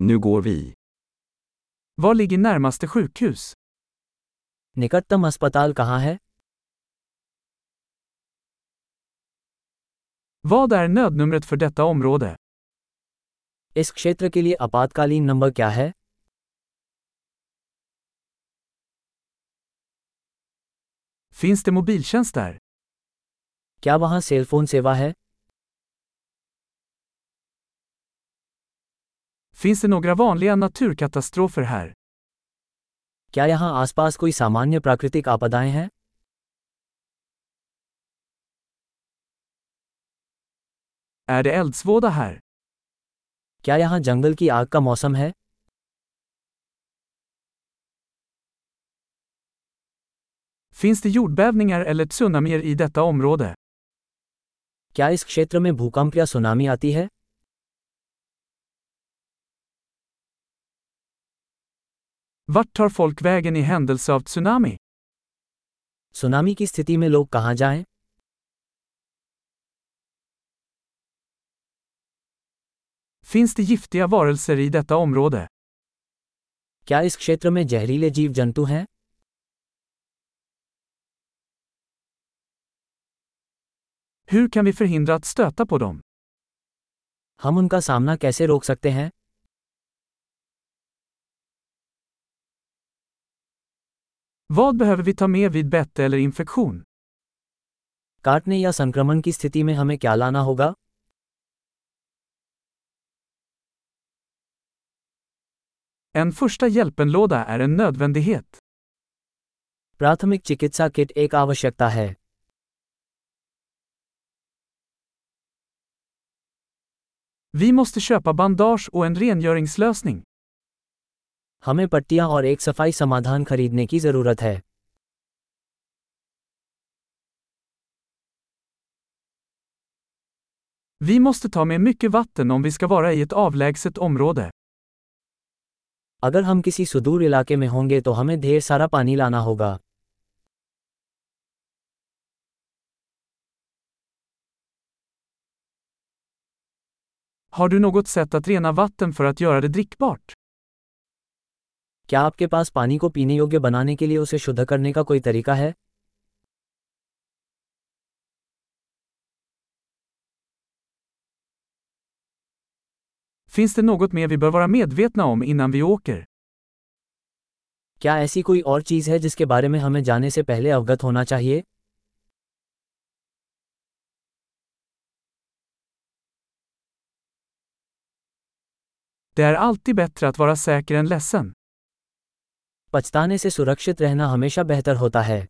Nu går vi. Var ligger närmaste sjukhus? निकटतम अस्पताल कहाँ है Vad är nödnumret för detta område? इस क्षेत्र के लिए आपातकालीन नंबर क्या है Finns det mobiltjänst där? क्या वहाँ सेलफोन सेवा है Finns det några vanliga naturkatastrofer här? क्या यहाँ आसपास कोई सामान्य प्राकृतिक आपदाएं हैं Är det eldsvåda här? क्या यहाँ जंगल की आग का मौसम है Finns det jordbävningar eller tsunamier i detta område? क्या इस क्षेत्र में भूकंप या सुनामी आती है Vart tar folk vägen i händelse av tsunami? Tsunami की स्थिति में लोग कहाँ जाएँ? Finns det giftiga varelser i detta område? क्या इस क्षेत्र में जहरीले जीव जंतु हैं Hur kan vi förhindra att stöta på dem? हम उनका सामना कैसे रोक सकते हैं Vad behöver vi ta med vid bett eller infektion? काटने या संक्रमण की स्थिति में हमें क्या लाना होगा En första hjälpenlåda är en nödvändighet. प्राथमिक चिकित्सा किट एक आवश्यकता है Vi måste köpa bandage och en rengöringslösning. हमें पट्टियाँ और एक सफ़ाई समाधान खरीदने की ज़रूरत है Vi måste ta med mycket vatten om vi ska vara i ett avlägset område. अगर हम किसी सुदूर इलाके में होंगे तो हमें ढेर सारा पानी लाना होगा Har du något sätt att rena vatten för att göra det drickbart? क्या आपके पास पानी को पीने योग्य बनाने के लिए उसे शुद्ध करने का कोई तरीका है Finns det något mer vi bör vara medvetna om innan vi åker? क्या ऐसी कोई और चीज़ है जिसके बारे में हमें जाने से पहले अवगत होना चाहिए Det är alltid bättre att vara säker än ledsen. पछताने से सुरक्षित रहना हमेशा बेहतर होता है।